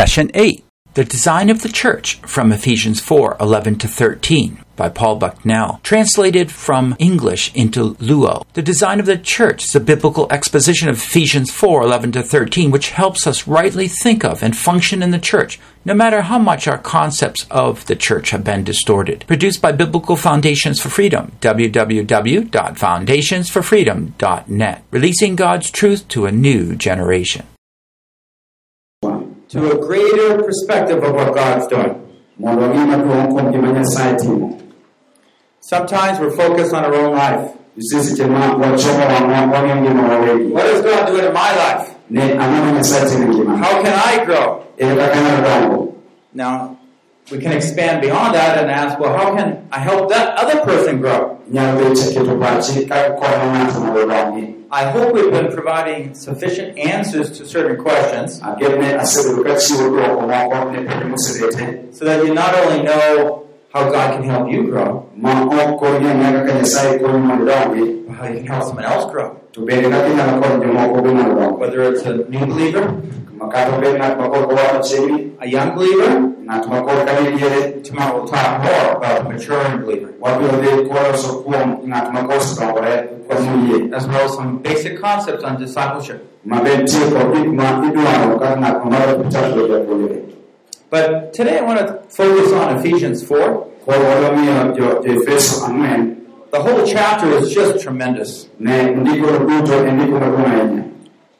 Session 8 The Design of the Church from Ephesians 4 11 to 13 by Paul Bucknell, translated from English into Luo. The design of the church is a biblical exposition of Ephesians 4 11 to 13, which helps us rightly think of and function in the church, no matter how much our concepts of the church have been distorted. Produced by Biblical Foundations for Freedom, www.foundationsforfreedom.net, releasing God's truth to a new generation. To a greater perspective of what God's doing. Sometimes we're focused on our own life. What is God doing in my life? How can I grow? Now, we can expand beyond that and ask, well, how can I help that other person grow? Nyalo bet keto pachi kaka konyo ng'ato mondo odongi. I hope we've been providing sufficient answers to certain questions Ageno ne asebedo kachiwo dwoko moko ne penjo mosebete so that you not only know how God can help you grow, ma ok konyo ang'eya kaka Nyasaye konyo mondo but how you can help someone else grow. to bende kaka inyalo konyo jomoko be mondo. Whether it's a new believer, Ma kata obed ng'at ma kod a young believer, ng'at ma kod ka ni diere, tomorrow we'll talk more about a maturing believer, wabiro dhi kwaloso kuom ng'at ma kosedongore kod moyie. as well as some basic concepts on discipleship. But today I want to focus on Ephesians 4. Koro walomiyo jo Efeso ang'wen The whole chapter is just tremendous. e.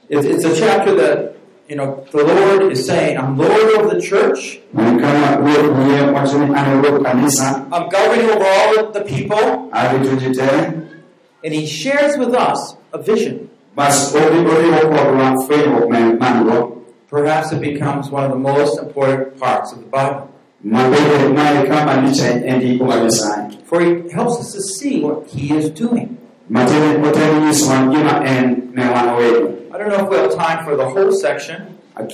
It's, a chapter that, you know, the Lord is saying, I'm Lord of the church. E I'm governing over all the people. And He shares with us a vision. Perhaps it becomes one of the most important parts of the Bible. For it helps us to see what He is doing. I don't know if we have time for the whole section, but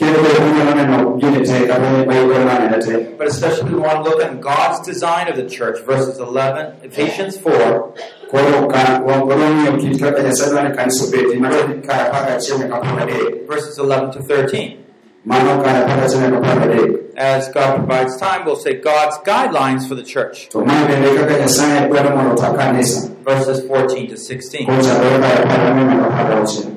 especially we want to look at God's design of the church, verses 11, Ephesians 4, Koro ka wang'eyo kit kaka Nyasaye dwaro ni kanisa obedi, mano ni kar apar gachiel nyaka apar gadek. verses 11 to 13. Mano kar apar gachiel nyaka apar gadek. As God provides time, we'll say God's guidelines for the church, To mae bende kaka Nyasaye dwaro mondo ota kanisa. verses 14 to 16. Kochakore kar apar gang'wen nyaka apar gauchiel.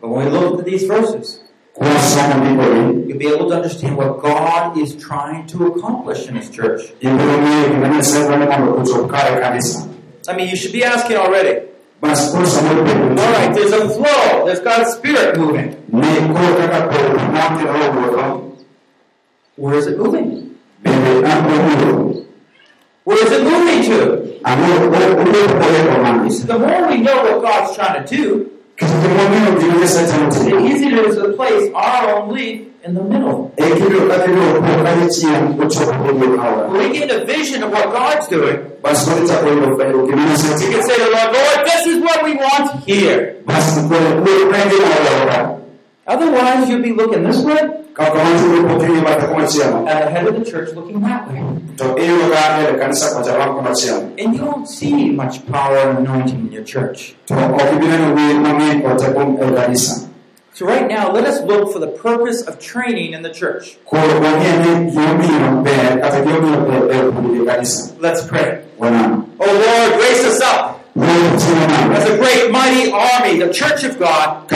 But when we look at these verses, you'll be able to understand what God is trying to accomplish in His church. ibiro ng'eyo gima Nyasaye dwaro mondo ochop kare kanisa. I mean, you should be asking already. Bas koro samoro penjo All right, there's a flow. There's God's Spirit moving. ne koro kaka polo mondo owuotho, Where is it moving? bende an owuotho. Where is it moving to? The more we know what God's trying to do, Kata mong'eyo gima Nyasaye temo the easier it is to place our own leaf in the middle. Kibiro kaka ibiro po kanichiel ochopo aora. When we get a vision of what God's doing, Bas koro ichako yudo fwenyo gima Nyasaye we can say to the Lord, Lord, this is what we want here. Bas koro koro penjo aora. Otherwise, you'll be looking this way, Kaka wachiro poking'i bathe kumachielo. and the head of the church looking that way. To iyudo ka ele kanisa kocha wan kumachielo. And you don't see much power and anointing in your church. So right now, let us look for the purpose of training in the church. Let's pray. Oh Lord, raise us up as a great mighty army, the church of God.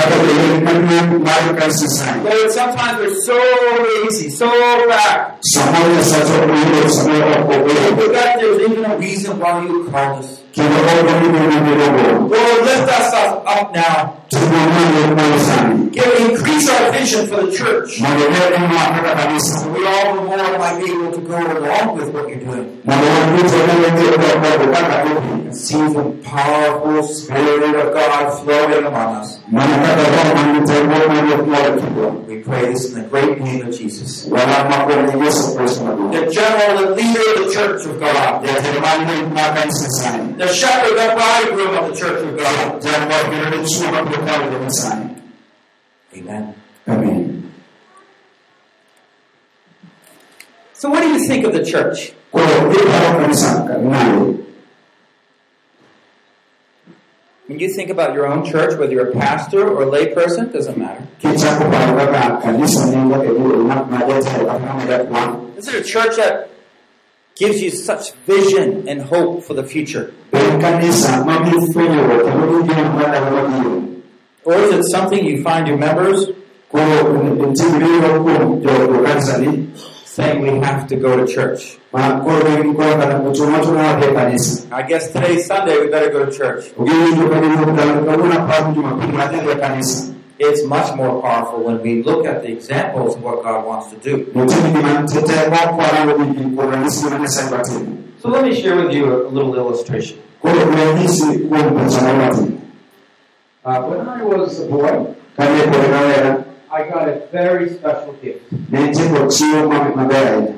Lord, sometimes we're so lazy, so back. God, there's even a reason why you called us. Lord, lift us up now. Timo malo malo sani. Give, increase our vision for the church. Mondo ne kaka kanisa. We all the more might be able to go along with what you're doing. Mondo waduto ne wang'e modo. And see the powerful Spirit of God flowing among us. Mana kaka Roho man teko mar Ruoth tugo. We pray this in the great name of Jesus. Wana makuom ni Yesu Kristo maduong'. The general and leader of the church of God. Jatend man mar kanisa Nyasaye. The shepherd, the bridegroom of the church of God. Jatend kendo dichuo mabiro kawo jo Nyasaye. Amen. Amen. So what do you think of the church? Koro iparo kanisa nade? When you think about your own church, whether you're a pastor or a lay person, doesn't matter. kichako paro kaka kanisa ni kaka ibiro ng'at ma jatelo kata ng'ama jakwan This is a church that gives you such vision and hope for the future. En kanisa ma miyo fwenyruok kendo miyo geno mar ndalo mabiro Or is it something you find your members koro nitie riwruok kuom jo jo kanisa ni saying we have to go to church? ma koro gin koro kata ochung' mochuno wadhi e kanisa I guess today's Sunday, we better go to church. ogiwinjo ka gin kawuono aparo jumapil madhi e kanisa It's much more powerful when we look at the examples of what God wants to do. nitie gima tete okwarango gi kuom ranyisi ma Nyasaye watimo So let me share with you a little illustration. Uh, when I was a boy, kane pod rawera I got a very special gift. ne nitie kod chiwo ma- maber ahinya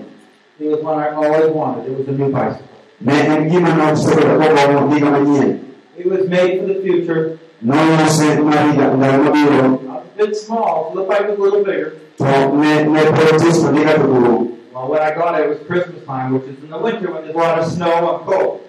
It was one I always wanted. It was a new bicycle. ne en gima nosebedo kogombo giga manyien It was made for the future. nolose mar higa ndalo mabiro A bit small, looked like it was a little bigger. to ne ne pod tis to giga to duong' Well, when I got it, it was Christmas time, which is in the winter when there's a lot of snow and cold.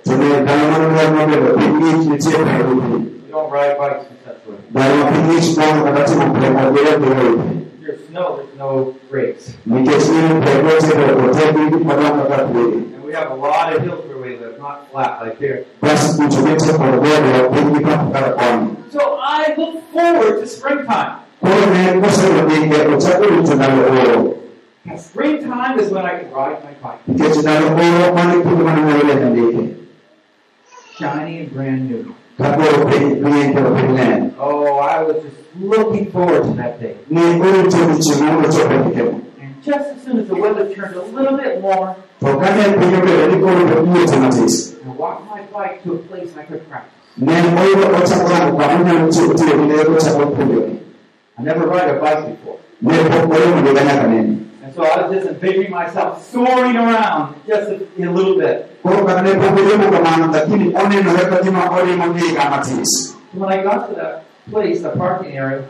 To ne ndalo manuol nobedo piny ng'ich nitie pego pi You don't ride bikes in such way. ndalo ma piny ng'ich mondo kata timo pek odhiro dhiro pi There's snow, there's no brakes. nikech in pek otedo otek gi gik madongo kaka pwede And we have a lot of hills where we live, not flat like here. bas kucho nitie kod gode piny gi papo kaka koni So I look forward to springtime. koro ne kosebedo dhige ochako rito ndalo oro And springtime is when I can ride my bike. nikech ndalo oro mane kinde mane nyalo ndike Shiny and brand new. Ka koro piny piny kendo piny ler Oh, I was just looking forward to that day. ne orito odiochieng' mondo ochop ndikeno And just as soon as the weather turned a little bit warm, to kane piny obedo ni koro wuotho matis I walked my bike to a place I could practice. ne oyudo ochako rango kama onyalo tiyo tiyo gi ler ochako puonjore I never ride a bike before. So I was just envisioning myself soaring around just a, a little bit. when I got to that place, the parking area,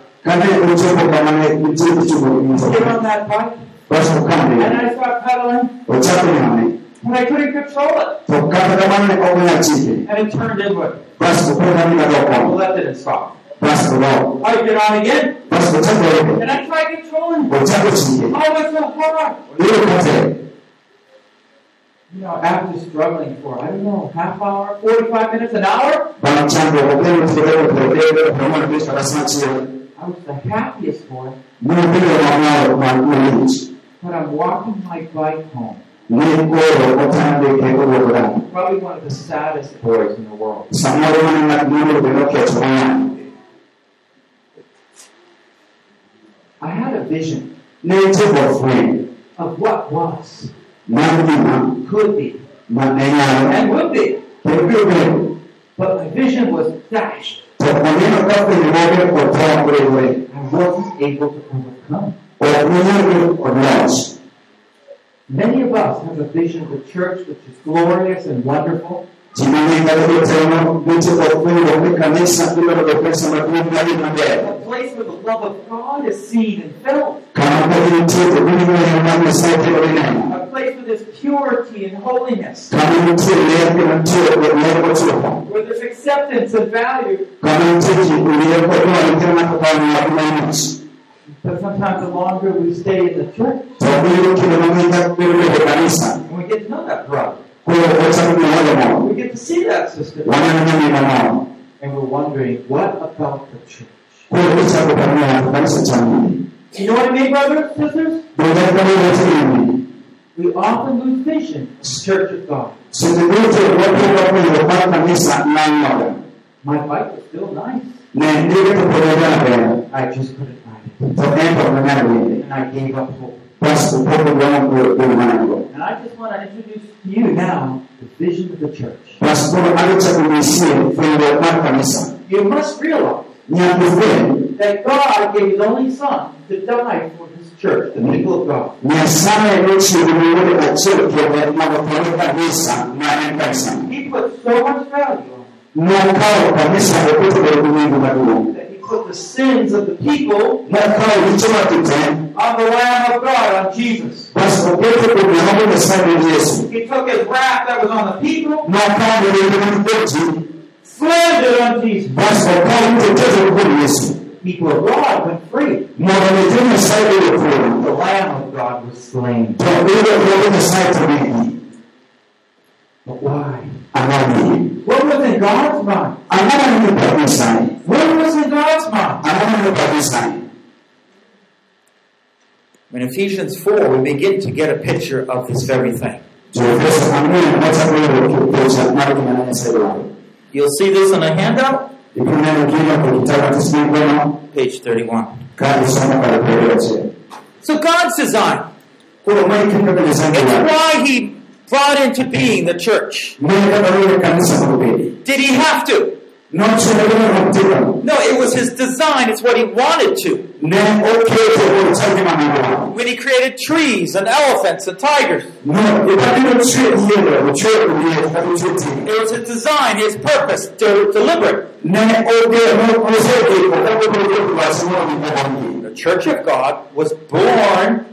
I get on that bike and I start pedaling. And I couldn't control it. And it turned inward. I left it and stopped. Bas odok I get on again bas ochako and rego I tried controlling it. Oh, it's so hard. You know, after struggling for, I don't know, half hour, 45 minutes, an hour, bang chandruok okelo tiyo kode promono bis kata sachiel I was the happiest boy. ne obedo mamor mar malich But I'm walking my bike home. ne koro otande ke owuok dala Probably one of the saddest boys in the world. I had a vision ne nitie kod of what was, could be, ma ne nyalo and would be. But my vision was dashed. to oneno ka fwenyo mage kod tho oriwore I wasn't able to overcome. ok nonyal bedo kod Many of us have a vision of a church which is glorious and wonderful, ji mang'eny kata jotelo nitie kod fwenyruok ni kanisa ibiro bedo kanisa maduong' mari maber a place the love of God is seen and felt, kama ka nitie to winjo ler mar Nyasaye kendo ineno a place where there's purity and holiness, kama nitie ler kendo nitie ler mochuopo where there's acceptance and value. kama nitie ji wer kod dwaro kendo ng'ato ka ng'at maimuch But sometimes the longer we stay in the church, to biro kinde mang'eny ka biro bedo kanisa and we get to know that brother, koro ochako nyalo moro we get to see that sister, waneno nyamina moro and we're wondering, what about the church? Koro ichako kama ng'ato kanisa chamo You know what I mean, brothers and sisters? donge kama weche ng'eny We often lose vision of the church of God. seche duto wapiro fwenyo mar kanisa nang'oga My bike was still nice. ne ndike to pod ojaber I just couldn't ride it. to en to nonyalo wende And I gave up hope. basto pok odwaro bedo mana go And I just want to introduce to you now the vision of the church. basto koro adhi chako nyisie fwenyruok mar kanisa You must realize nyaka ifweny that God gave His only Son to die for His church, the people of God. Nyasaye nochiwo ni wuode achiel kende mondo otho kanisa ma en kanisa He put so much value on nokawo kanisa oketo bedo gi winjo maduong' it that He put the sins of the people nokawo richo mag ji te on the Lamb of God, on Jesus. basto oketo kuom Jehova Nyasaye gi Yesu He took His wrath that was on the people, nokawo mirimbe mag kuom ji slandered on Jesus. basi wakawa mtetezi mkuu Yesu. People of God went free. Mwanamitimu Nyasaye yudo The. Lamb of God was slain. To yudo kuro Nyasaye to negi. But why? Ang'ani. What was in God's mind? Ang'ani ni pad Nyasaye. What was in God's mind? Ang'ani ni pad Nyasaye. In Ephesians 4, we begin to get a picture of this very thing. Tuwefeso ang'wen wachako yudo picha mar gima ne Nyasaye dwaro. You'll see this in a handout, Ibiro neno gino kod kitabu tisindikono page 31. ka isomo kar piero achiel. So God's design. Koro mae kaka Nyasaye It's why He brought into being the church. Mae kaka yudo kanisa mondo obedi. Did He have to? Nochuno ni mondo otimo. No, it was His design. It's what He wanted to. Ne oketo mondo ochal gima ne dwaro. When He created trees and elephants and tigers, No, ibabiro chwe yiero, ochwe yiero, kata ochwe timo. it was His design, His purpose to deliver it. Ne ogeno, osegiko, kaka obiro wach mondo gimoro The church of God was born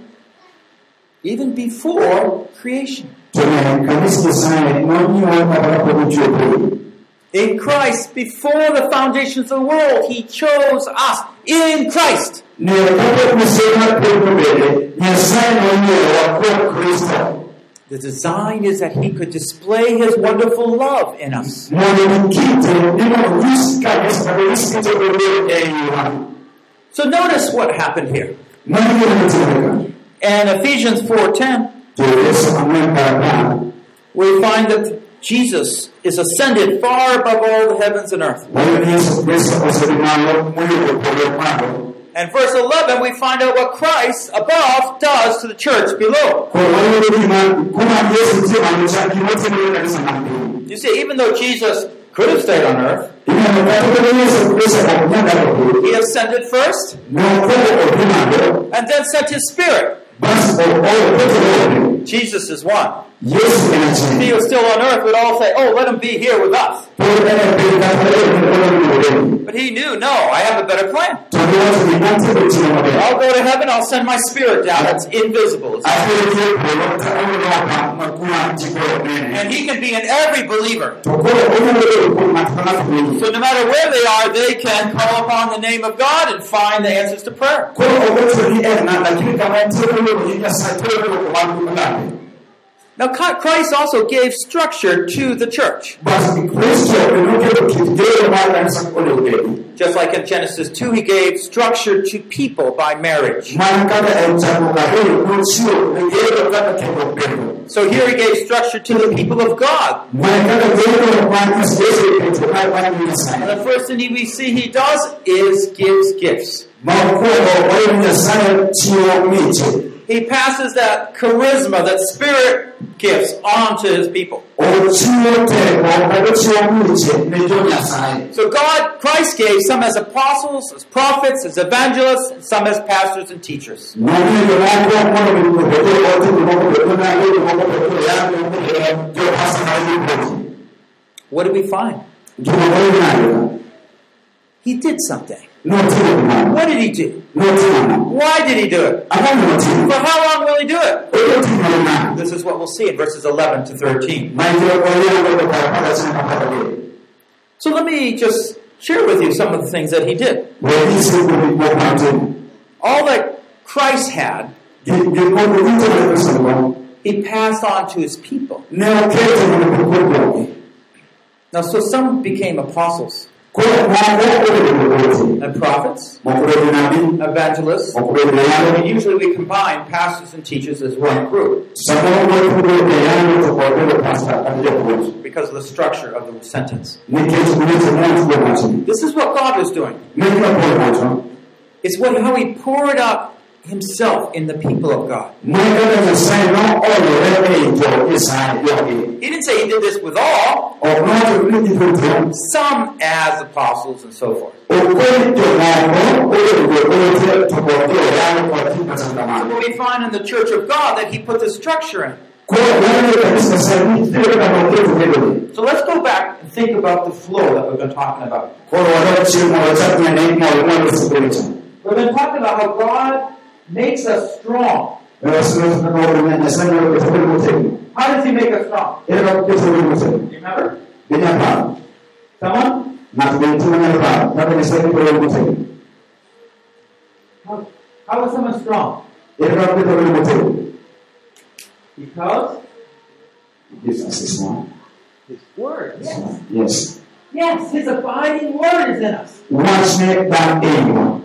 even before creation. To ne kanisa Nyasaye nonyuol kata kapok ochwe piny. In Christ, before the foundations of the world, He chose us in Christ. Ne kapok Nyasaye mar piny nobede, Nyasaye nonyierowa kuom Kristo. The design is that He could display His wonderful love in us. mondo gikite ni mondo nyis kanisa kata nyis kite obed iwa. So notice what happened here. Mano gima notimore ka. In Ephesians 4:10, To Efeso ang'wen kar we find that Jesus is ascended far above all the heavens and earth. wayudo ni Yesu Kristo osedhi malo moyudo polo malo. And verse 11, we find out what Christ above does to the church below. Koro wayudo gima kuma Yesu nitie malo cha gima otimore ne kanisa man piny. You see, even though Jesus could have stayed on earth, Ineno kata obedo ni Yesu Kristo ok nyal daro piny, he ascended first ne okwongo odhi malo, and then sent his spirit. Bas. Jesus is one. Yesu If he was still on earth, we'd all say, oh, let him be here with us. Pod en piny kata en piny But he knew, no, I have a better plan. To giwacho ni antie timo maber. I'll go to heaven, I'll send my spirit down. It's invisible. It's- Abiro dhi polo ka oloka ma kuma ji koro nene. And he can be in every believer. To koro onyalo bedo kuom ng'ato ka ng'ato kuom So no matter where they are, they can call upon the name of God and find the answers to prayer. Koro obedo ni en ng'at lakini kama entie koluongo nying Nyasaye to oyudo wan ong'ato. Now, Christ also gave structure to the church. Bas Kristo noketo kit gero mar kanisa onego bedi. Just like in Genesis 2, he gave structure to people by marriage. Mana kaka en chakruok ariyo nochiwo ne gero kaka kendo bedo. So here he gave structure to the people of God. Mana kaka gero mar Kristo Yesu oketo mar wan gi And the first thing we see he does is gives gifts. He passes that charisma, that spirit gifts on to his people. So God, Christ gave some as apostles, as prophets, as evangelists, and some as pastors and teachers. What did we find? He did something. What did he do? Why did he do it? For how long will he do it? Obiro timo nade? This is what we'll see in verses 11 to 13. Ma iro oyango to kar apar gachiel nyaka apar gaboro. So let me just share with you some of the things that he did. We nyisi kuom gik moko manotimo. All that Christ had, Gik gik moko duto mane Kristo nigo, he passed on to his people. ne oketo mondo obed kuom jogi. Now, so some became apostles Koro moko obedo joote, and prophets, moko bedo jonabi, evangelists. moko bedo joyango, And usually we combine pastors and teachers as one group Samoro moko bedo joyango to kod bedo pastor kata japuonj. because of the structure of the sentence. Nikech weche motugo wachni. This is what God was doing. Mek ma Paul wacho, It's what how he poured out himself in the people of God. He didn't say he did this with all, some as apostles and so forth. What we find in the church of God that he put the structure in. So let's go back and think about the flow that we've been talking about. We've been talking about how God makes us strong. Nyasaye nyalo keto. How does He make us strong? Ere kaka oketo bedo motegno. You remember? Someone? ng'ato bende timo nyalo paro kaka nyasaye koro motegno How, how is someone strong? ere kaka Petro bedo motegno Because Jesus is one His Word. Yes. yes Yes, His abiding Word is in us. wachne dak eiwa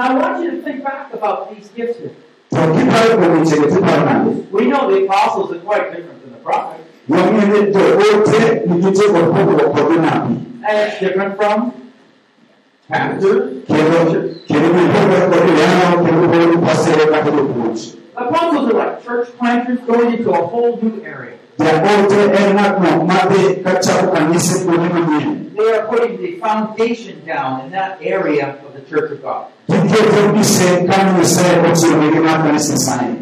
Now I want you to think back about these gifts here. to kiparo kuom wechego tiparo nade We know the apostles are quite different than the prophets. wang'eyo ni joote nigi tego pogruok kod jonabi And it's different from pastors. kendo kendo gipogore kod joyano kendo gipogore gi pasere kata jopuonj Apostles are like church planters going into a whole new area. Jaote en ng'atno madhi kachako kanise kuonde manyien They are putting the foundation down in that area of the church of God. giketo gise kama nyasaye ochiwonegi mar kanisa nyasaye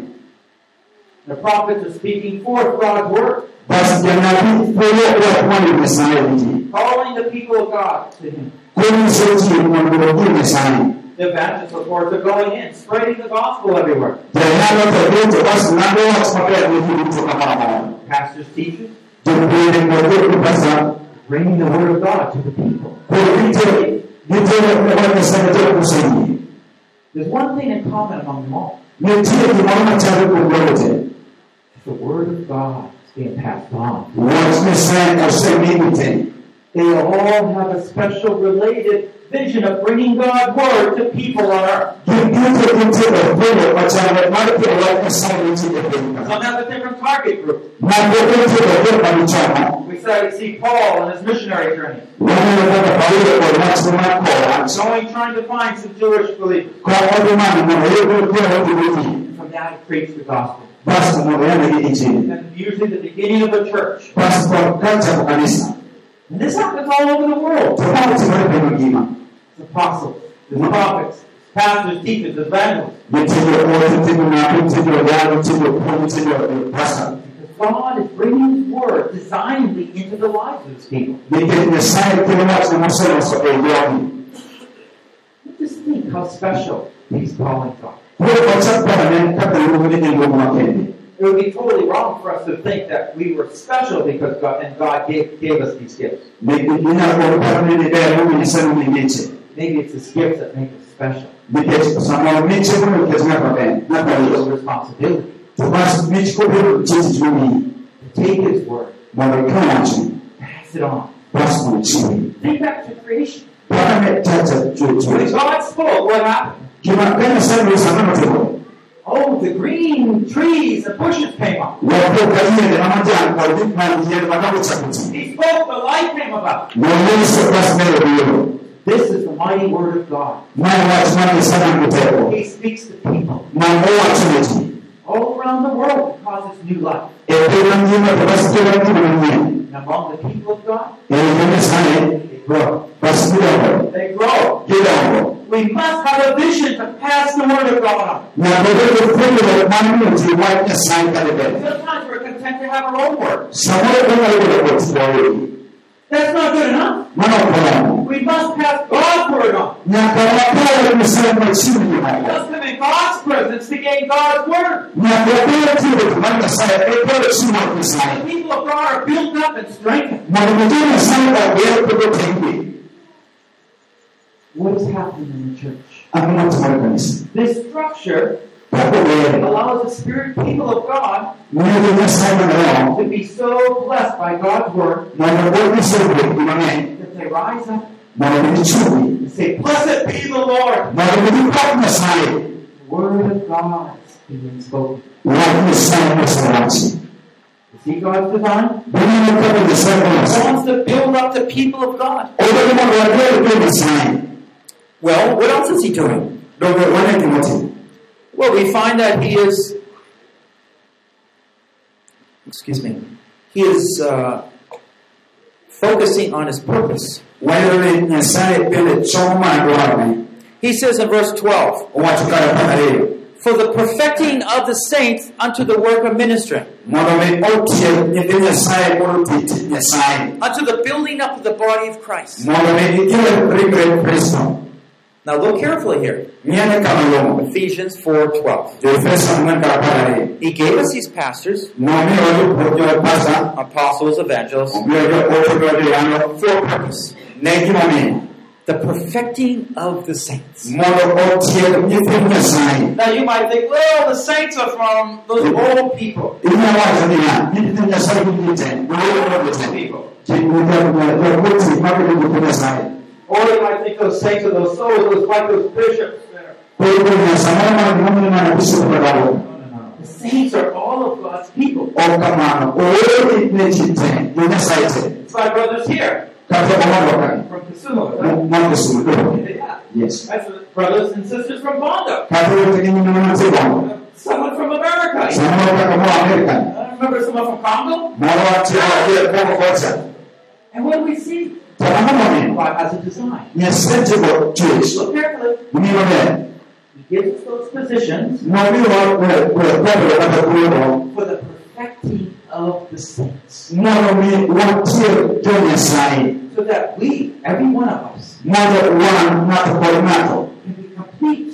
The prophets are speaking forth God's word, bas janabi puoyo wach mondo nyasaye ji calling the people of God to Him. Konyiso ji mondo odhi nyasaye The evangelists, of course, are going in, spreading the gospel everywhere. janyalo to duto bas ng'ado wach maber ne ji duto kamoro amora Pastors, teachers, bringing the word of God to the people. kod gitero gitero wach nyasaye tero kusengi There's one thing in common among them all. nitie gimoro machalo kuom jogo The word of God is being passed on. wach nyasaye osemigi te They all have a special related vision of bringing God's word to people on earth. gin duto gitero puonjo machalre mar kelo wach nyasaye ne ji piny ka Some have a different target group. Gitero joma We see Paul and his missionary journey, waneno kaka paulo kod wachne mar kowa going trying to find some Jewish believers. ka odhi manyo mondo oyud kuonde odhigo ji From that, he preached the gospel. basto mondo yanegi injili And usually the beginning of a church. basto kachako kanisa And this happens all over the world. The apostles, the prophets, pastors, teachers, evangelists. nitie jopasta Because God is bringing His word designedly into the lives of His people. Just think how special these callings are. It would be totally wrong for us to think that we were special because God and God gave, gave us these gifts. Inyalo parane ni ber luongo nyasaye luongo miche Maybe it's His gifts that make us special. nikech samoro mich mondo oket ng'ato ber ng'ato It's ayos a responsibility to bas mich kobiro nitie tich momiyi to take His word, mondo ikaw wachne pass it on. bas mondo chiwi Think back to creation. When God spoke, what happened? gima ka nyasaye luo sama notimore Oh, the green trees and bushes came up. wapo ka yiende mamajan kod gik man yiende madongo chako ti He spoke, the light came about. Nonyiso bas ne obiro This is the mighty word of God. mae wach mar nyasaye man giteko He speaks to people man owacho ne ji all around the world and causes new life. piny mangima to bas kelo ngima manyien And among the people of God, they grow. They grow. We must have a vision to pass the word of God on. nyaka obed gi puonjruok mar miyo ji wach nyasaye Sometimes we're content to have our own word. That's not good enough. We must pass God's word on. nyaka wakaw nyasaye machiegni We jomoko must come in God's presence to gain God's word. nyaka wabed tiyo mar nyasaye kod chiwo mar The people of God are built up and strengthened. mondo mi jo nyasaye oger kod What is happening in the church? kanisa This structure allows the spirit people of God miyo jo nyasaye man roho to be so blessed by God's word mondo bed gisebed gi mang'eny that they rise up mondo mi gichungi and say, Blessed be the Lord. mondo mi gipak nyasaye The word of God is being spoken. wach nyasaye mosewachi You see God's design? bineno kaka nyasaye He wants to build up the people of God. odwaro mondo wager go nyasaye Well, what else is he doing? Well, we find that he is, excuse me, he is uh, focusing on his purpose. He says in verse 12, owacho kar apar ariyo For the perfecting of the saints unto the work of ministry, mondo mi otieg nyithi nyasaye mondo oti tich nyasaye unto the building up of the body of Christ. Now look carefully here. ng'iyane kama luongo Ephesians 4:12. jo-efeso ang'wen kar apar ariyo He gave us these pastors, nomiyowa jopur jopasa apostles, evangelists, omiyo joote miyo joyalo for a purpose. ne gima ne The perfecting of the saints. mondo otieg nyithind Nyasaye. Now you might think, well, the saints are from those old people. Inyalo wacho niya, nyithind Nyasaye gin ji te, jowuoyo gi te. People. Ji jowuothi mabedo nyithind Nyasaye. Or you might think those saints are those souls, those like those bishops there. The saints are all of God's people. Ok kamano, oore ne ji te, jo Nyasaye te. It's my brothers here from Kisumu. right? Mondo Kisumu, do. Yeah. Yes. That's brothers and sisters from Bondo. Kata wetegi nyimine. Someone from America. Samoro kaka mo I remember someone from Congo. Moro atiyo adier koko kocha. And what do we see? To ang'o momiyo? God has a design. Look carefully. He gives us those positions Nomiwa Petro kata kuono for the perfecting of the saints. mondo mi watiek jo Nyasaye. So that we, every one of us, Mondo wan ng'ato kod ng'ato. can be complete,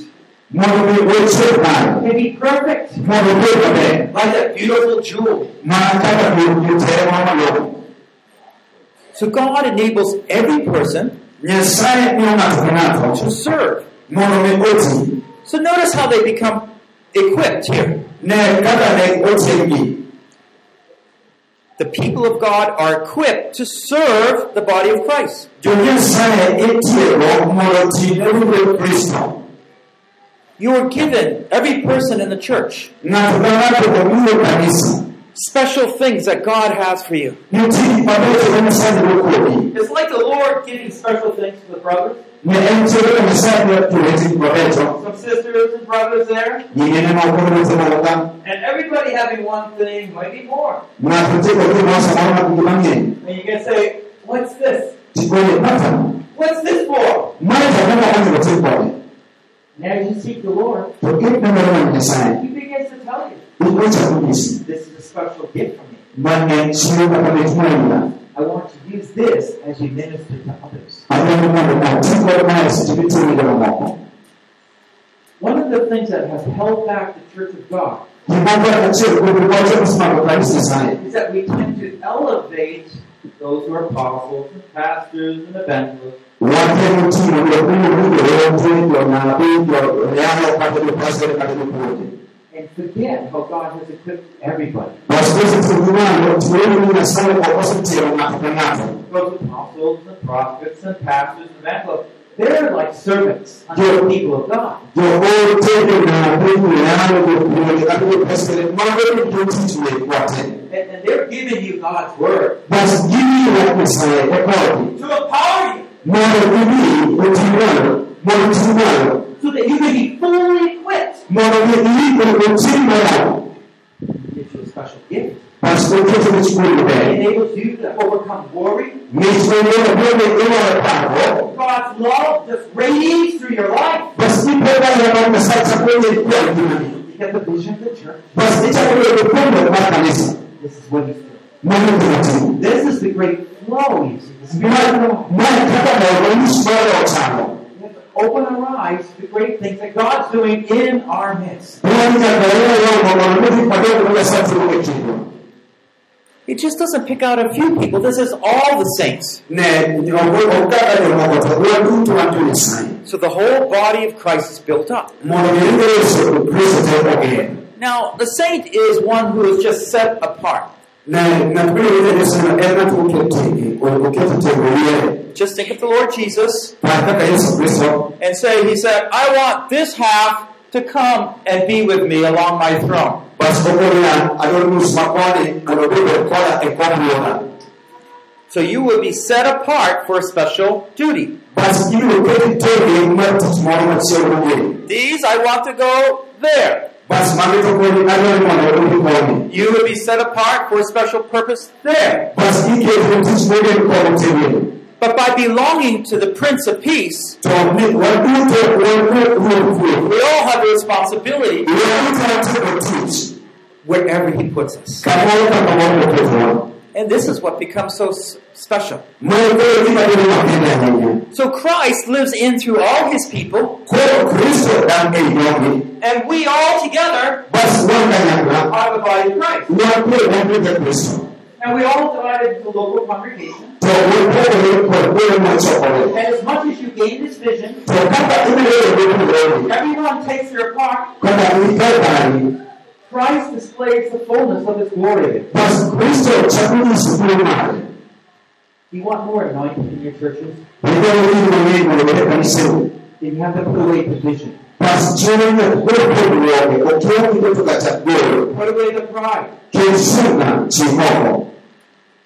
Mondo mi wachop kare. can be perfect, Mondo obed maber. like that beautiful jewel. So God enables every person to serve. So notice how they become equipped here. The people of God are equipped to serve the body of Christ. You are given, every person in the church, Ng'ato ka ng'ato omiyo kanisa. special things that God has for you. Nitie mabecho ma Nyasaye nigo kuomi. It's like the Lord giving special things to the brothers, Ne en tiere ka Nyasaye miyo tuweti mabecho. some sisters and brothers there, nyingine moko niwete moko ka and everybody having one thing, maybe more. ng'ato tieko gimoro samoro mag gik mang'eny And you can say, What's this? tikone mata What's this for? Mae to ang'o monego tim kode And as you seek the Lord, inenore mag Nyasaye He begins to tell you, This is a special gift from me. mane chiwo kata mit moyuda I want to use this as you minister to others. adwaro mondo ati kod mae seche mitimo ne jomamoko One of the things that has held back the Church of God gimoro achiel kuom wache mosemako kanisa Nyasaye is that we tend to elevate those who are apostles and pastors and evangelists. Watemo ting'o jopiny jowete jonabi joyalo kata jopastor kata jopuonje and forget how God has equipped everybody. Basi tuliwalo tuone ni Nyasaye okosetero ng'ato ka ng'ato Those apostles and prophets and pastors and evangelists, they're like servants unto the people of God. joote jonabi joyalo jopuonje kata jopastor mago ni jotich weg wate And, and they're giving you God's word. Basi gimiyo wach Nyasaye e kodgi to empower you. Mondo ibi otim malo mondo itim malo so that you can be fully equipped. mondo iikre otim malo He gives you a special gift. Basi oketo ni chikuri It enables you to overcome worry. mich mang'eyo bende inyalo paro God's love just radiates through your life. basi ipedo hema Nyasaye chako yie kuom ngimani You get the vision of the church. basi ichako yudo puonjo mar kanisa This is what he's doing. mano gima timo This is the great flow, you see. This is Mae kaka mondo nyis mar ochano. We have to open our eyes to the great things that God's doing in our midst. Pwani nyaka wewe yongo mondo nidhi madogo ma Nyasaye timo kindwa. He just doesn't pick out a few people. This is all the saints. Ne ok kaka jomoko to wan duto wan jo Nyasaye. So the whole body of Christ is built up. Mondo giringre Yesu Kristo te ogen. Now, the saint is one who is just set apart. Ne ng'at miyudo Yesu no en ng'at moket tenge, oketo tenge wiye. Just think of the Lord Jesus Par kaka Yesu Kristo and say, He said, I want this half to come and be with me along my throne. Bas ogo niya adwaro nus ma koni mondo obed koda kom ruodha. So you will be set apart for a special duty. Bas ibiro keti tenge mar tich moro machielo mogeni. These I want to go there. Bas magi to kodi adwaro mondo odhi koni. You will be set apart for a special purpose there. Bas iketo tich mogeni kod tenge. But by belonging to the Prince of Peace, To ni waduto wan ruoth ruoth. we all have a responsibility Waduto watimo tich wherever He puts us. kamoro ka kamoro moketwa. And this is what becomes so special. Mondo koro gima bedo makende ahinya. So Christ lives in through all His people, Koro Kristo dak ei jogi. and we all together are the body of Christ. Wan koro wan ruodh Kristo. And we all divided into local congregations. to wepere kod biro mochokore And as much as you gain this vision, to kaka ibiro yudo kuleri everyone takes their part. kaka ikae pari Christ displays the fullness of his glory. pas kristo chako nyiso duong' mare You want more anointing in your churches? idwaro gino mang'eny mondo obed kaniseu Then you have to put away division. pas chiero nyaka gol pogruoge okia kiketo kata gol Put away the pride.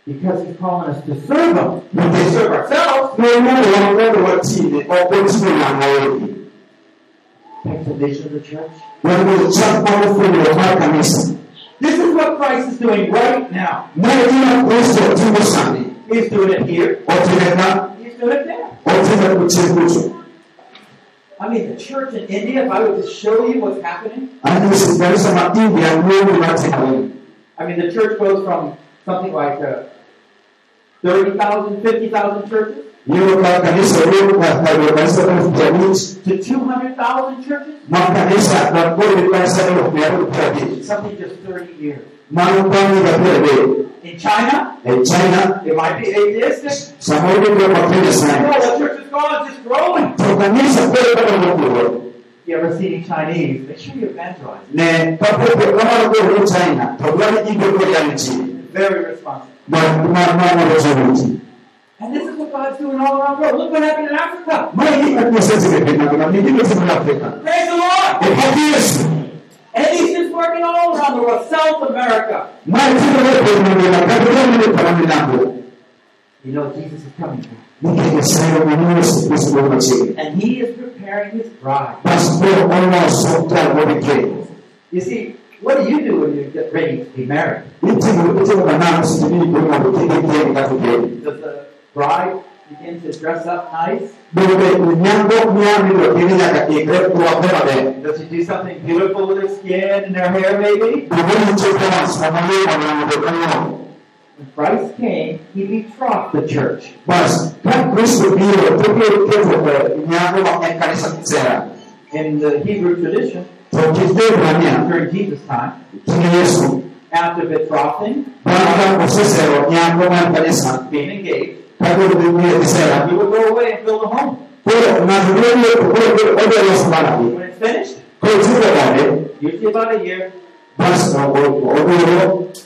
Because he's calling us to serve him. We nikech serve ourselves. nomondo wan mondo watine ok oting'o ng'amoegi That's the vision of the church. wan kod chak mar funyruok mar kanisa This is what Christ is doing right now. mae gima kristo timo sani He's doing it here. He's doing it there. otime kuchie kucho I mean, the church in India, if I were to show you what's happening, anyisi kanisa ma india I mean, the church goes from something like uh, 30,000, 50,000 churches? Yudo ka kanisa wuok kayo kanisa piero abich to 200,000 churches. ma kanisa makoro gi kanisa elfu mia aboro piero abich Something just 30 years. mano bang' higa piero adek In China, In china. It might be atheistic. samoro gibiro ma kenya No, sani the church is gone, it's just growing. to kanisa bedo kaka mopogore If you ever see any Chinese, make sure you evangelize. ne kamano bedo ni china. To dwani ibiro kod yango chi Responsible. mamoro joruti And this is what God's doing all around the world. Look what happened in Africa. maeki kaka osetimo piny mangima nigi notimore afrika Praise the Lord. And he's just working all around the world. South America. mae timore piny mangima kata kamano paro milambo You know Jesus is coming back. nikech nyasaye omiyo yesu kristo duogo And he is preparing his bride. bas koro oloso kar mondo kendo You see, what do you do when you get ready to be married? Does the bride begin to dress up nice? Does she do something beautiful with her skin and her hair, maybe? When Christ came, he betrothed the church. In the Hebrew tradition, to kit Ibrania during Jesus' time, Yesu after betrothing, bang' ka osesero nyango mar kanisa being engaged, ka koro biblia sera he would go away and build a home. koro ng'ato biro wuok koro biro odwa loso margi When it's finished, koro chudo ode usually about a year,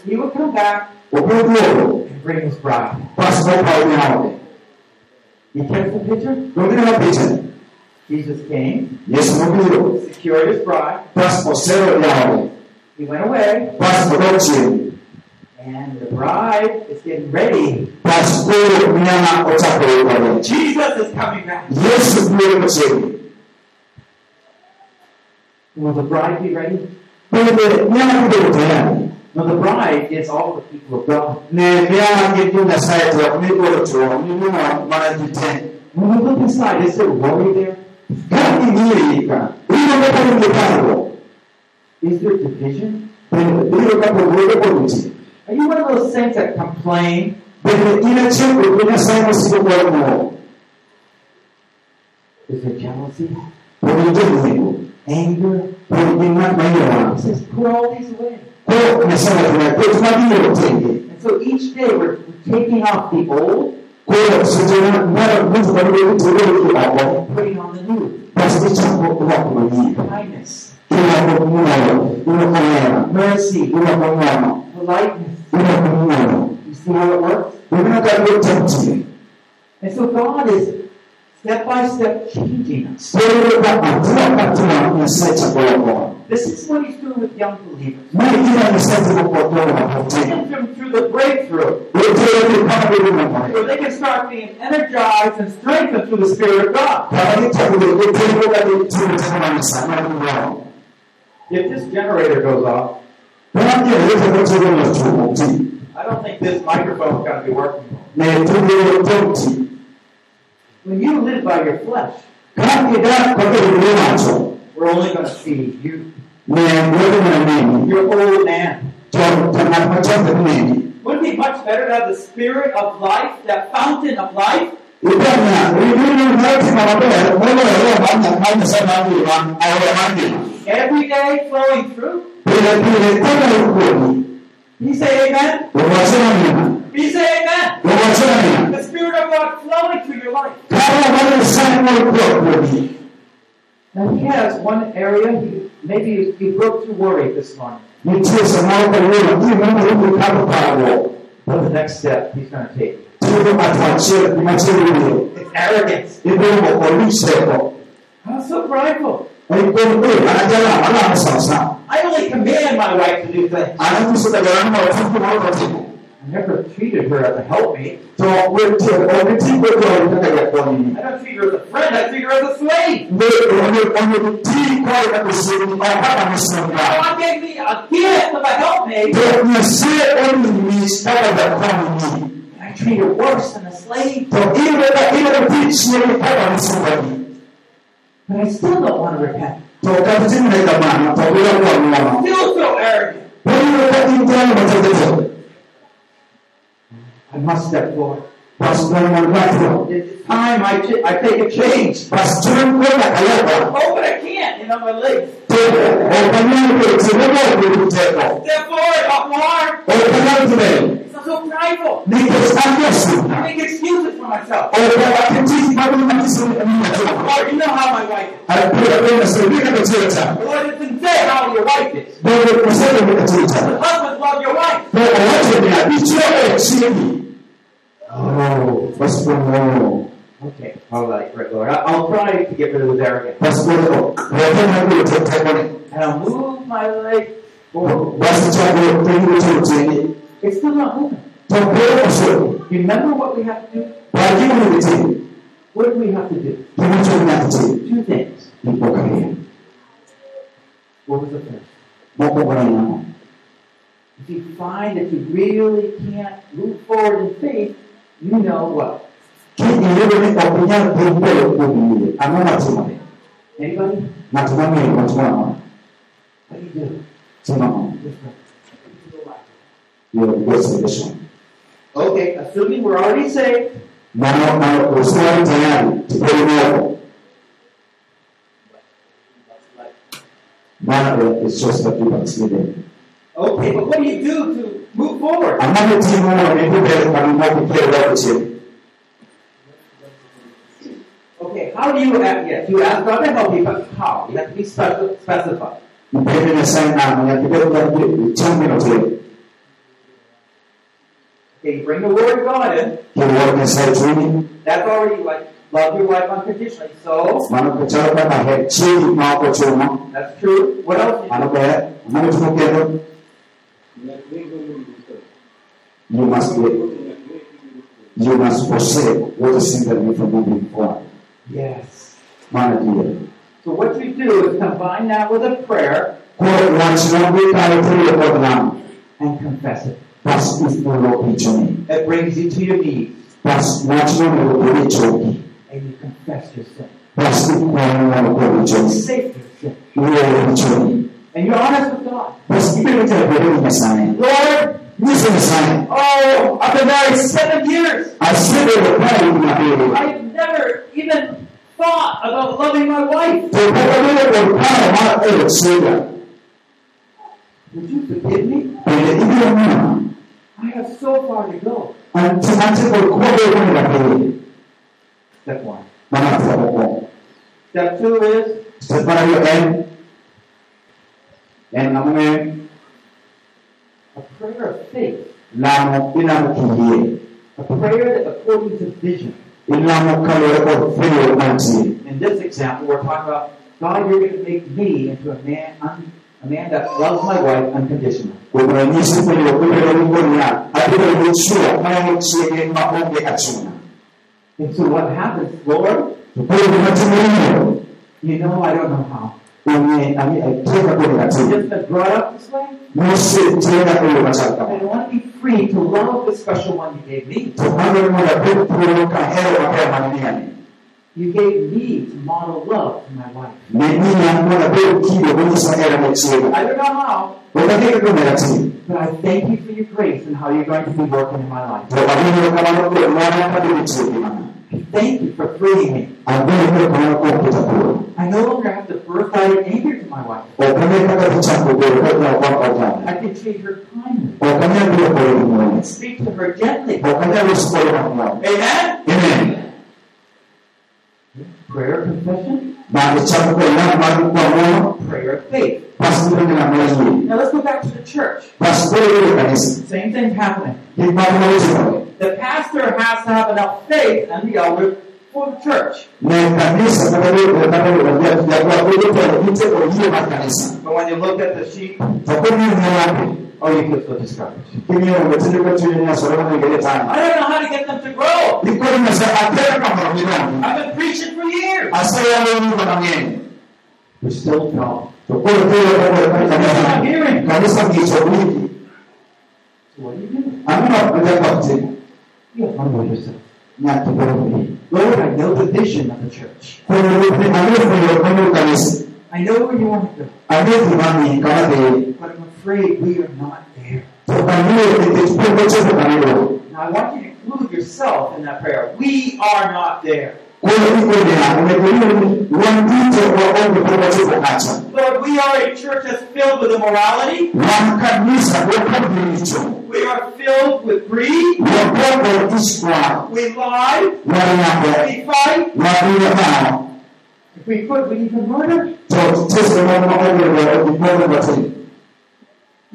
he would come back. and bring his bride. bas okawo nyaode You catch the picture? dongineno picha Jesus came, Yesu nobiro secured his bride, osero nyaode he went away, bas and the bride is getting ready. bas koro nyama ochako Jesus is coming back. Yesu machiegni Will the bride be ready? bende nyama bedo tayari No, the bride is all the people of God. ne nyama gin jo Nyasaye to ok migolo chuo mimuono mana When we look inside, is there worry there? Ka ing'iyo iye ka iyudo ka in gi parruok Is there division? bende iyudo ka pogruok opodho ji Are you one of those saints that complain? bende in achiel kuom jo Nyasaye mosiko goyo moro Is there jealousy? pod in joluengo Anger? pod gin ng'at ma iye wang He says, put all these away. koro Nyasaye wacho ket magi ioro tenge And so each day we're taking off the old koro seche ma mara mtu kabiro tigolo gi oko and putting on the new. bas ichako rwako manyien Kindness, irwako ng'uono irwako hera mercy, irwako politeness. You see how it works? Unajua kama tatizo. And so God is step by step kwa This is what He's doing with young believers. Taking them through the breakthrough so they can start being energized and strengthened through the Spirit of God. If this generator goes off, I don't think this microphone is going to be working. Na tendo tofauti. When you live by your flesh, Kama ni da kwa vile macho. we're only going to see you, Na wewe na mimi. your old man. Tuna macho nini? Wouldn't it be much better to have the Spirit of life, that fountain of life, Ipana, ili mtu mabaya, mbona wewe bana maana sana ndio au mandi. every day flowing through? Bila bila kama ukweli. Can you say amen? Wawachana nina. Can you say amen? Wawachana nina. The Spirit of God flowing through your life. Kama wale sana walikuwa kweli. Now he has one area, he, maybe you, you broke through worry this morning. Nitie samao kwa wewe, hii mama yuko hapo pale. What's the next step he's going to take? Tuko atuachie kumachie wewe. It's arrogance. Ibo kwa liseko. I'm so prideful. Alikuwa kweli anajala ala sasa. I only command my wife to do things. Anakusuka gharama wafuku na watu. I never treated her as a helpmate. To wewe wakati kwa unataka ya kwa nini? I don't treat her as a friend, I treat her as a slave. Wewe unatii kwa na kusudi kwa hapa msonga. God gave me a gift of a helpmate, To msie oni ni stara za kwa nini? and I treat her worse than a slave. To ile ile pichi ni kwa msonga. But I still don't want to repent. To wakati tena kama to bila kwa mwana. I feel so arrogant. I must step forward. Basi kwa mwana It's time I, ch- I take a change. Basi tunakwenda kayaba. Oh, but I can't. You know, my legs. Tena ofanyana kwa sababu ya kuteko. Step forward, up hard. I'm so prideful. Nikosanya I make excuses for myself. Ofanyana bado mnakisema mimi Lord, you know how my wife is. Alikuwa kwenda sasa katika Lord, it didn't say how your wife is. Ndio kusema katika. Husbands love your wife. Ndio wote ni abichwa chini. Oh, kwa moyo. Okay, all right, right, Lord. I'll try to get rid of this arrogance. Basi kwa moyo. Wafanya ndio tutakoni. And I'll move my leg forward. Basi chago tengo chochote. It's still not moving. Remember what we have to do? Lakini ni tini. What do we have to do? Two things. What was the first? Moko kwa nyama. If you find that you really can't move forward in faith, you know what? Kini ile ni okunya kumbele kubile. Amana tuma. Anybody? Natumani natumani. What do you do? Tuma. Hiyo ndio solution. Okay, assuming we're already saved, Na na uswali tayari. Tupele moyo. Maana it's just that you consider. okay, but what do you do to move forward? Amana timu ni kubele kwa mmoja kile wako chini. Okay, how do you ask? Yes, you ask God to help you, but how? You have to be speci- specified. Mpende na sana na kibele kwa chambi na tele. Okay, you bring the Word of God in. Kile wako saituni. That's already like love your wife unconditionally. So Maana kuchara kama he chini na wako that's true. What else? You must be you must forsake what is hindering you from moving forward. Yes. My dear. So what you do is combine that with a prayer Kwa wanachungu kale tele kwa namu. and confess it. Basi ufulo pichoni. It brings you to your knees Basi wanachungu kwa pichoni. and you confess your sin. Basi kwa mwana kwa You say your sin. And you're honest with God. Basi kipindi cha kuelewa Messiah. Lord, Nisi Messiah. oh, I've been married seven years. Asebe pale unapele. I've never even thought about loving my wife. Tupaka vile kwa pale mara ile shida. Would you forgive me? Kwenye ile mwana. I have so far to go. Antimache kwa kwa ile unapele. Step one. Mama kwa kwa. Step two is Separa En namune a prayer of faith. A prayer that according to vision. Ilamo kale kwa vile unati. In this example, we're talking about God, you're going to make me into a man, un, a man that loves my wife unconditionally. kuonyesha kwenye ukubwa wa Mungu na hakika umechua maana chini maombi achuna. And so what happens, Lord? Kwa hiyo tunatumia You know, I don't know how. Kwenye ami atoka kwenye I've katiba. just been brought up this way. Mose tena kwenye mashaka. I want to be free to love the special one you gave me. Mwana pepo hewa kwa maneno. You gave me to model love to my wife. Mimi na mwana pepo kido kwenye sahara mchini. I don't know how, Wakati kwenye katiba. but I thank you for your grace and how you're going to be working in my life. Kwa amini kama ndio mwana hadi mchini. I Thank you for freeing me. I no longer have to birthright of anger to my wife. I can treat her kindly. And speak to her gently. Amen? Amen. Prayer confession, Now let's go back to the church. Same thing happening. The pastor has to have enough faith and the elder for the church. But when you look at the sheep, Takuni ni wapi? oh, you feel so discouraged. Kimyo umetende kwa chini na sura na ngere tano. I don't know how to get them to grow. Ni kwa nini sasa atera? I've been preaching for years. Asaya leo kwa mwenyewe. We still don't. Tukoro kwa kwa They're not hearing. Kanisa ndicho hiki. So what do you do? Amina kwa kwa tena. You humble yourself. Na tukoro. Lord, I know the vision of the church. Kwa hiyo ni amina kwa kwa kanisa. I know where you want to go, Amina mami kama vile. but I'm afraid we are not there. Now I want you to include yourself in that prayer. We are not there. Lord, we are a church that's filled with immorality. We are filled with greed. We lie. We fight. If we could, we even murder.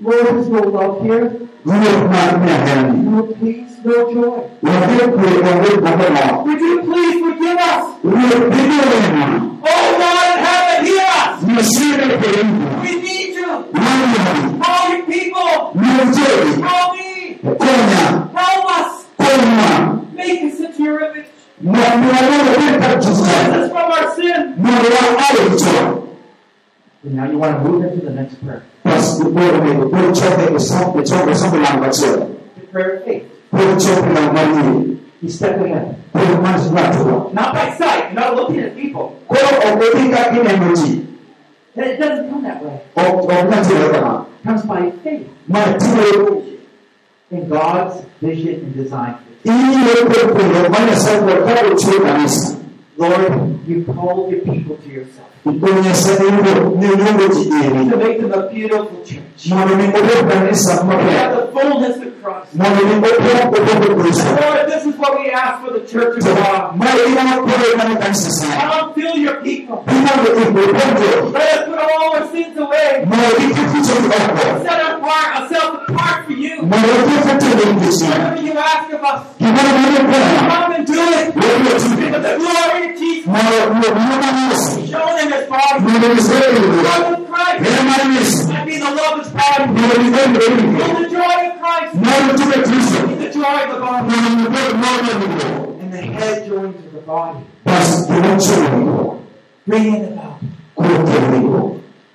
Lord, there's no love here. Yule kumamia heri. No peace, no joy. Wafie kuongea kwa kwa Would you please forgive us? Yule bibi wema. Oh God in heaven, hear us. Msire kwa We need you. Mungu. All you people, Mungu. help me. Konya. Help us. Make us into your image. Mwanadamu kwa Cleanse Jesus. us from our sin. Mungu alicho. And now you want to move into the next prayer. Basi bora ni kuchoka kusoma kuchoka kusoma na ngachio. The prayer of faith. Kuchoka na ngani. You step ahead. Kwa maana watu. Not by sight. Not looking at people. It doesn't come that way. It comes by faith in God's vision and design. Ili kwa kwa maana sasa kwa kuchoka kanisa. Lord, you called your people to yourself Kwenye sehemu ni Mungu kijeni. to make them a beautiful church. Mwana ni kwa kanisa We mpya. have the fullness of Christ. Mwana ni kwa kwa Lord, this is what we ask for the church of God. Mwana ina kwa kwa. Come fill your people. Let us put all our sins away. Mwana kitu kwa Set apart, ourselves apart for you. Mwana kitu kwa ndicho. Whatever you ask of us, Kibali ni kwa. come and do it. For the glory of Jesus. Mwana ni mwana Yesu. Show them his body. Mwana ni Israeli. Love of Christ. Neema ya Yesu. Might be the love of his body. Mwana ni Mungu. Feel the joy of Christ. Kristo. The joy of the body. Mwana ni mwana Mungu. And the head joins with the body. Bringing about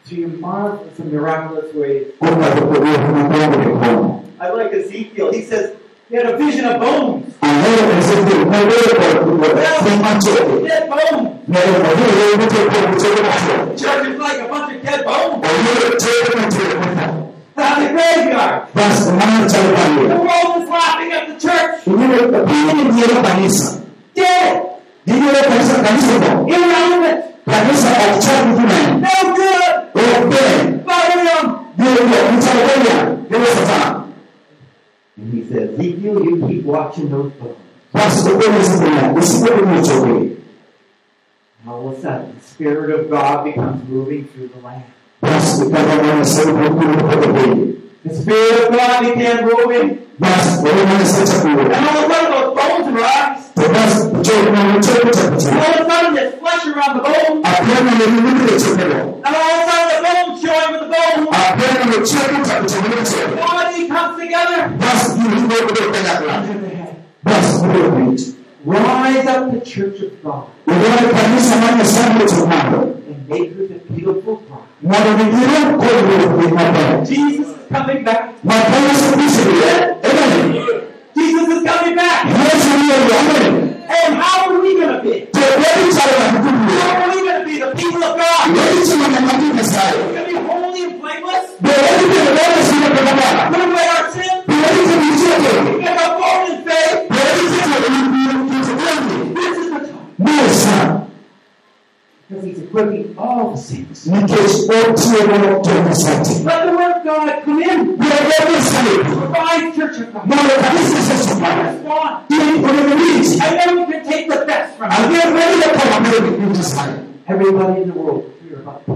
to your marvelous and miraculous ways. Kwa kwa Mungu kwa I like Ezekiel. He says he had a vision of bones. Ahora presente una vez por sin manchote. Dead bones. Me lo moví de un tiempo por mucho más. Church is like a bunch of dead bones. Oye, che, no te Out in the graveyard. Vas marcha de The world is laughing at the church. Y mire, pide dinero canisa. Dead. Dinero canisa canisa no. Irrelevant. Canisa al chat de una. No good. O bien, Burial. Dios lo And he says, Ezekiel, you keep watching those bones. Vas a ver ese día. Es muy mucho güey. All of a sudden, the Spirit of God becomes moving through the land. Vas a cada uno de ser un poco de güey. The Spirit of God began moving. Vas a ver una de And chacuras. all of a sudden, bones rise. Te vas, yo no mucho mucho And mucho. all of a sudden, there's flesh around the bones. Apenas le digo que se quedó. And all of a sudden, the bones join with the bones. Apenas le checo mucho mucho. Body comes together. Vas y no puedo pegarla. Under the head. Vas muy Rise up the church of God Igual kanisa sana tumando. and make her the beautiful bride. Mwana mwingine kwa hiyo mwana. Jesus coming back. Mwana Yesu Kristo. Amen. Jesus is coming back. Yesu ndiye Amen. And how are we going to be? Tuwezi sana kukumbua. How are we going to be the people of God? Tuwezi sana kukumbua We're going to be holy and blameless. Tuwezi kuelewa sio kwa baba. Put away our sin. Give up in faith. Sana kukumbua. This is the all the saints. nikech otieno jomisati Let the word of God come in. Provide church of God. mondo kanisa sesopana Respond. ili onemowinji I know you can take the best from it. agewele kama mbele winji sana Everybody in the world, about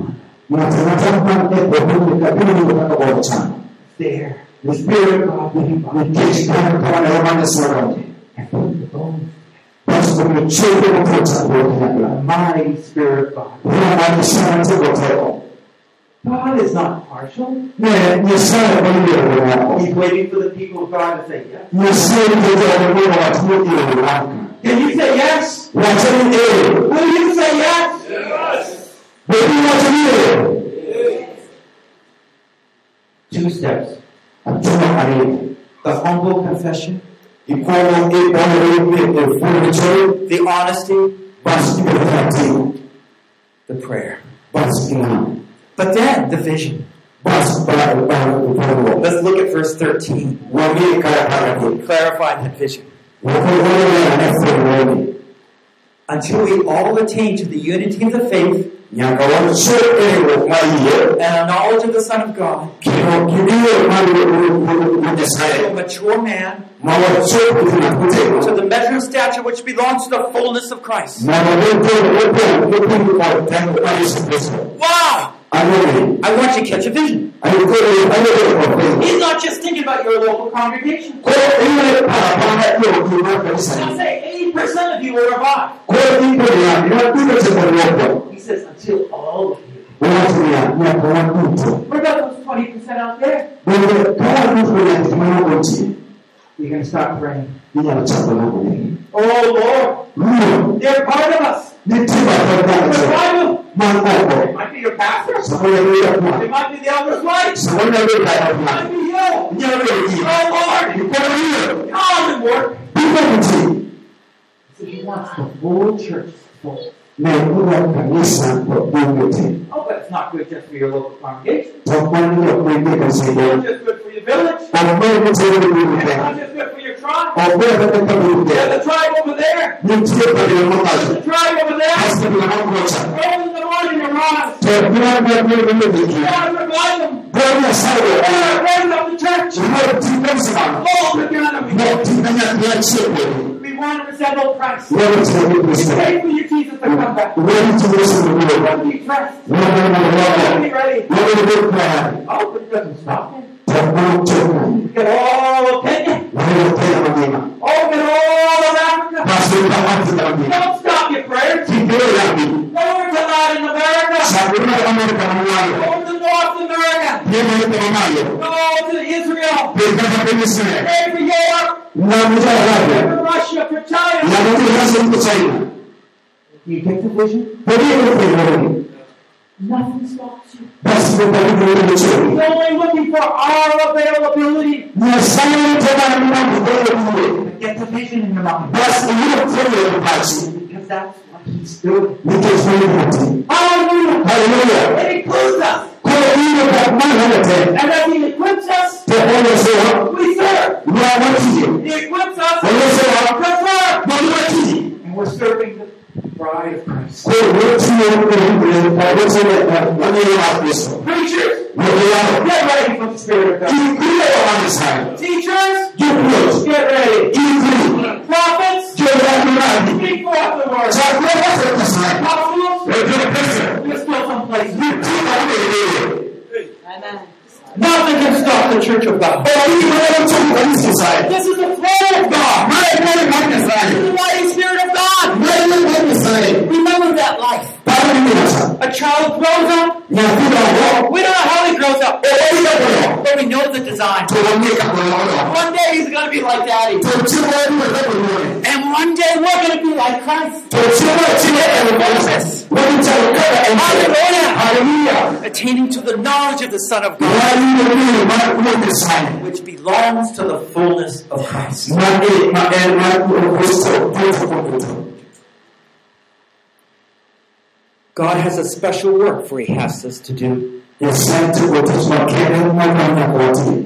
natanatama ebohuni kabili wakabotana There. The Spirit of God living by nikech kana kama romane sorode and put the bones. Mkota kuokanyagla The Spirit of God. unamaanisha mtego teko God is not partial. He's waiting for the people of God to say yes. Can you say yes? Will you say yes? bebi wacheni ee Two steps. The humble confession, ikomo ikomo efundicho The honesty, the prayer. But then the vision. basi baada baada upendo Let's look at verse 13. wamie kaya kaya Clarify that vision. wakoona na nafsi Until we all attain to the unity of the faith nyaka wachoe maiye and a knowledge of the Son of God, kino kidio mali to a mature man, to the measure of stature which belongs to the fullness of Christ. na wadogo wote wote kwa tangu kwa Yesu Kristo Wow! I want you to catch a vision. Alikuwa alikuwa kwa kweli. He's not just thinking about your local congregation. Kwa hiyo ile parapanda hiyo kwa kanisa. I'll say 80% of you will revive. Kwa hiyo ipo ya ya kuja cha kwa he says, until all of you. watu ya ya. What about those 20% out there? You're going to start praying. Ni ya chapa na kuni. Oh Lord, they're part of us. Ni tiba kwa kanisa. Revive them. Mambo. It might be your pastor. Sababu ya kwa. It might be the elder's wife. It might be you. Oh Lord, come and work. So he wants the whole church full. Na kuna kanisa kwa wote. Oh, but it's not good just for your local congregation. Kwa kwani ya kuingia It's not just good village. Ambaye mtu It's ndio not just good for your tribe. There's a tribe over there. There's a tribe over there. Hasa kuna mambo cha. Early in the morning, arise. Tembea kwa Mungu You mwenyewe. gotta revive them. Sawa. Raise up the church. Sana. All together. We Na tunanya tuachie. We want to resemble Christ. Wewe tunataka We sana. pray for you, Jesus, to come back. Wewe tunataka We'll sana. be dressed. Wewe We'll tunataka be ready. Tunataka Oh, it doesn't stop there. Takutoka. Get hasa mtu China. You Nothing stops you. basi kwa karibu na mchoro. You're only looking for our availability. Na sana tena ni mambo kwa hiyo. Get the vision in your mind. Basi hiyo kwa basi. Because that's what he's doing. Kesho yote. Hallelujah. Haleluya. It includes us. Kwa hiyo kwa maana yote. And as he equips us, we serve. He equips us to serve. And we're serving the bride of Christ. Kwa hiyo tuone kwa wote na wale wa Kristo. Preachers, Ndio get ready for the Spirit of God. Kile wanasema. Teachers, Jukumu. get ready. Ili Prophets, Jehovah speak forth the word. Chakula kwa sasa. Apostles, Ndio pesa. there's still some place. Amen. Nothing can stop the church of God. This is the throne of God. This is the mighty Spirit of God. Remember that life. A child grows up. We don't know how he grows up, but we know the design. One day he's going to be like daddy. And one day we're going to be like Christ. Hallelujah. Attaining to the knowledge of the Son of God, which belongs to the fullness of Christ. God has a special work for He has us to do,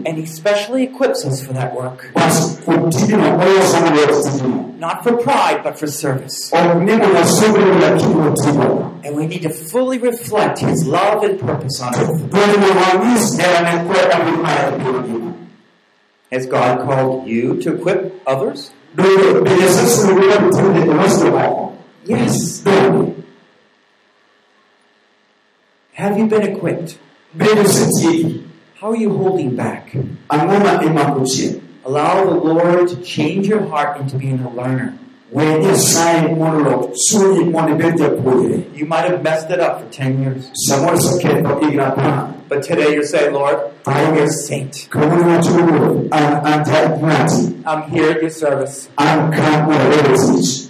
and He specially equips us for that work, not for pride, but for service. And we need to fully reflect His love and purpose on earth. Has God called you to equip others? Yes. Have you been equipped? How are you holding back? Allow the Lord to change your heart into being a learner. You might have messed it up for 10 years. But today you're saying, Lord, I'm your saint. I'm here at your service.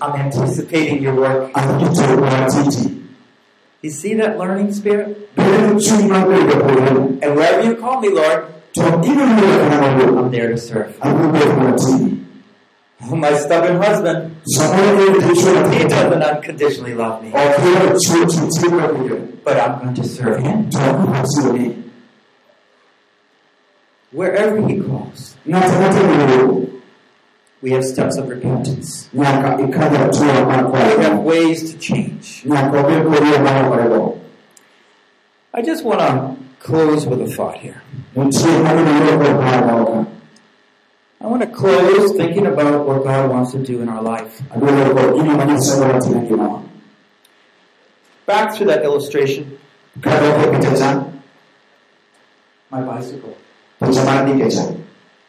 I'm anticipating your work. You see that learning spirit? And wherever you call me, Lord, I'm there to serve. Oh, my stubborn husband, he doesn't unconditionally love me. But I'm going to serve him wherever he calls. We have steps of repentance. We have ways to change. I just want to close with a thought here. I want to close thinking about what God wants to do in our life. Back to that illustration, my bicycle.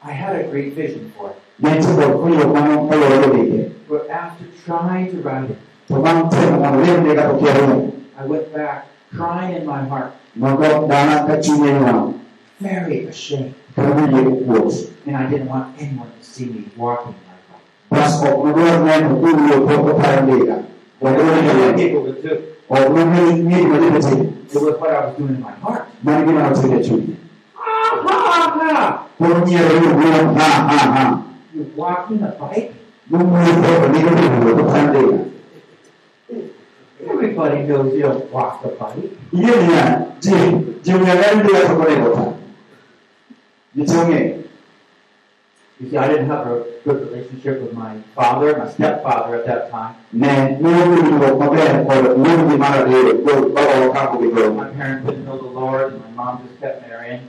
I had a great vision for it. But after trying to ride it, I went back crying in my heart, very ashamed. And I didn't want anyone to see me walking bike. Other people would. It was what I was doing in my heart. You're walking a bike? Everybody knows you don't the bike. You see, I didn't have a good relationship with my father, my stepfather at that time. My parents didn't know the Lord, and my mom just kept marrying.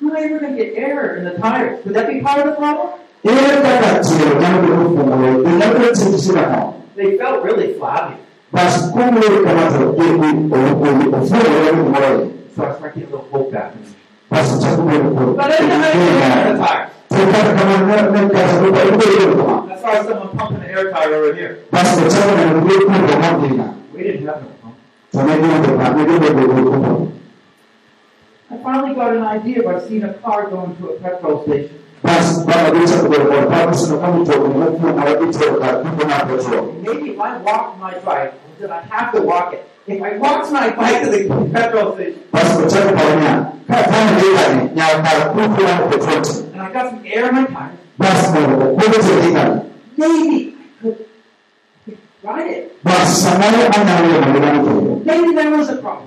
How am I ever going to get air in the tires? Would that be part of the problem? They felt really flabby. So I started getting a little hope back. But I didn't know how to get air in the tires. That's why someone pumping an air tire over here. We didn't have no pump. I finally got an idea by seeing a car going to a petrol station. Maybe if I walk my bike, then I have to walk it. If I walk my bike to the petrol station. And I got some air in my tires, maybe I could, I could ride it. Maybe there was a problem.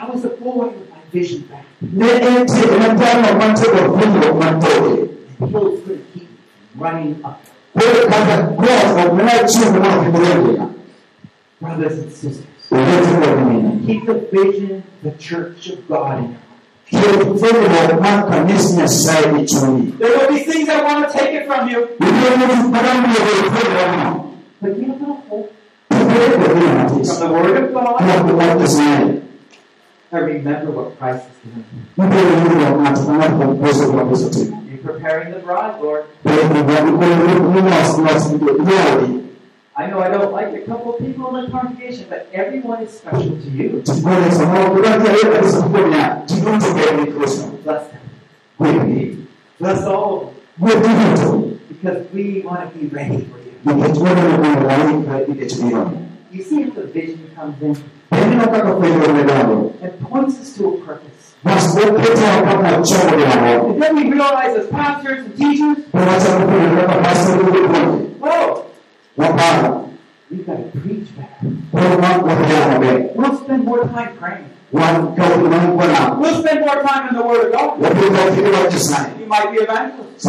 I was a boy with my vision back. And hills couldn't keep me from running up. Brothers and sisters, keep the vision, the church of God in. There will be things that want to take it from you, but give it a little hope. Sebenarnya berbeda nanti. from the Word of God. Kalau bukan desain, And remember what Christ is doing. mungkin ini tidak nanti karena bukan besok bukan besok sih. You're preparing the bride, Lord. Kalau membuat itu ini mas mas itu reality. I know I don't like a couple of people in the congregation, but everyone is special to you. Jika yang sama berarti ada ada sempurna. Jika juga ini terus. Bless them. Bless all of them. Because we want to be ready for you. Jadi cuma dengan orang kayak itu sendiri. You see how the vision comes in? Ini maka kau perlu mengenal. It points us to a purpose. Mas gue kita akan coba dengan orang. And then we realize as pastors and teachers, Berasa betul berapa pasal itu pun. whoa, Apa? we've got to preach better. Orang berjalan baik. We'll spend more time praying. Wan kau tidak pernah. We'll spend more time in the Word of God. Lebih kau tidak baca saya. You might be evangelists.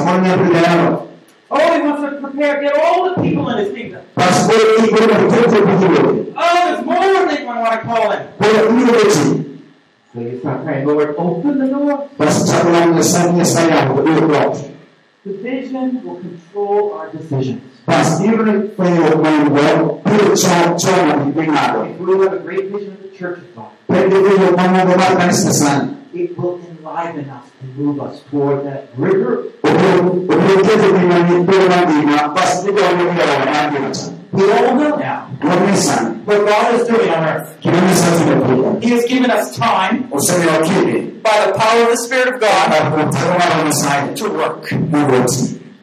Oh, he wants to prepare, get all the people in his kingdom. Pas gue ikut betul betul. Oh, there's more than they want to call in. Gue ini betul. So you start praying, Lord, open the door. Pas satu lagi saya saya berdua. The vision will control our decisions. Pas ini perlu membuat percaya di benar. If we have a great vision of the church of God, Perlu membuat kesan. It will enliven us and move us toward that river. Untuk kita dengan itu nanti, pas itu orang yang nanti macam. We all know now what God is doing on earth. kita bisa tidak perlu. He has given us time by the power of the Spirit of God aku terima saya to work,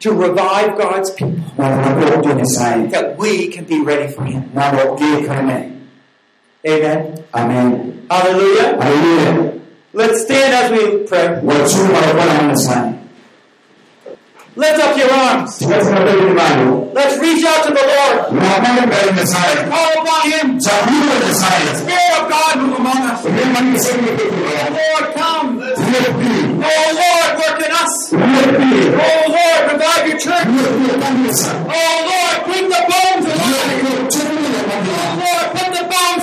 to revive God's people, membuat jenis saya. that we can be ready for Him. Amen. Amen. Amin. Hallelujah. Let's stand as we pray. Wajib pada orang saya. Lift up your arms. Kita tidak perlu malu. Let's reach out to the Lord. Call upon Him. Spirit of God move among us. Oh. Lord, come. Oh Lord, work in us. Oh Lord, revive your church. lebih kan bisa. Oh Lord, bring the bones alive. Oh Lord, put the bones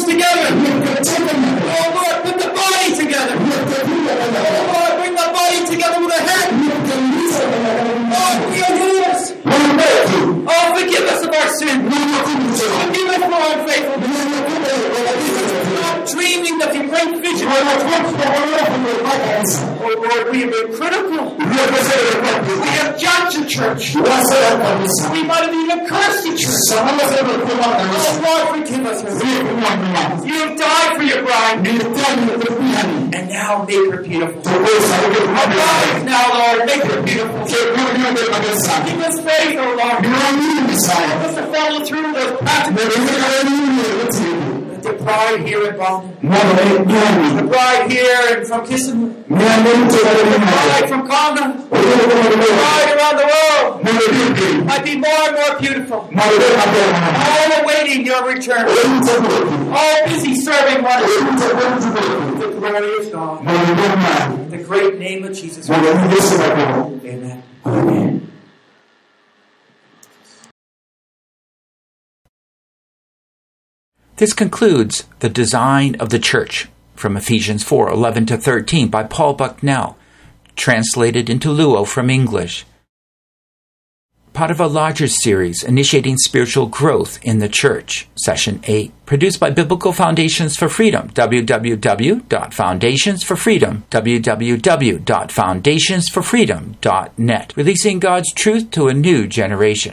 Oh Lord, we have been critical. We have judged the church. We might have even cursed the church. Oh Lord, forgive us. You have died for your bride. And now make her beautiful. Arise now, Lord, make her beautiful. Give us faith, oh Lord. Help us to follow through those practices. Bride here in Boston. The bride here and from Kissimmee. The bride from Congo. The bride around the world. Might be more and more beautiful. All awaiting your return. All busy serving one another. The glorious God. The great name of Jesus. Amen. This concludes the design of the church from Ephesians 4 11 to 13 by Paul Bucknell, translated into Luo from English. Part of a larger series, Initiating Spiritual Growth in the Church, Session 8, produced by Biblical Foundations for Freedom, www.foundationsforfreedom, www.foundationsforfreedom.net, releasing God's truth to a new generation.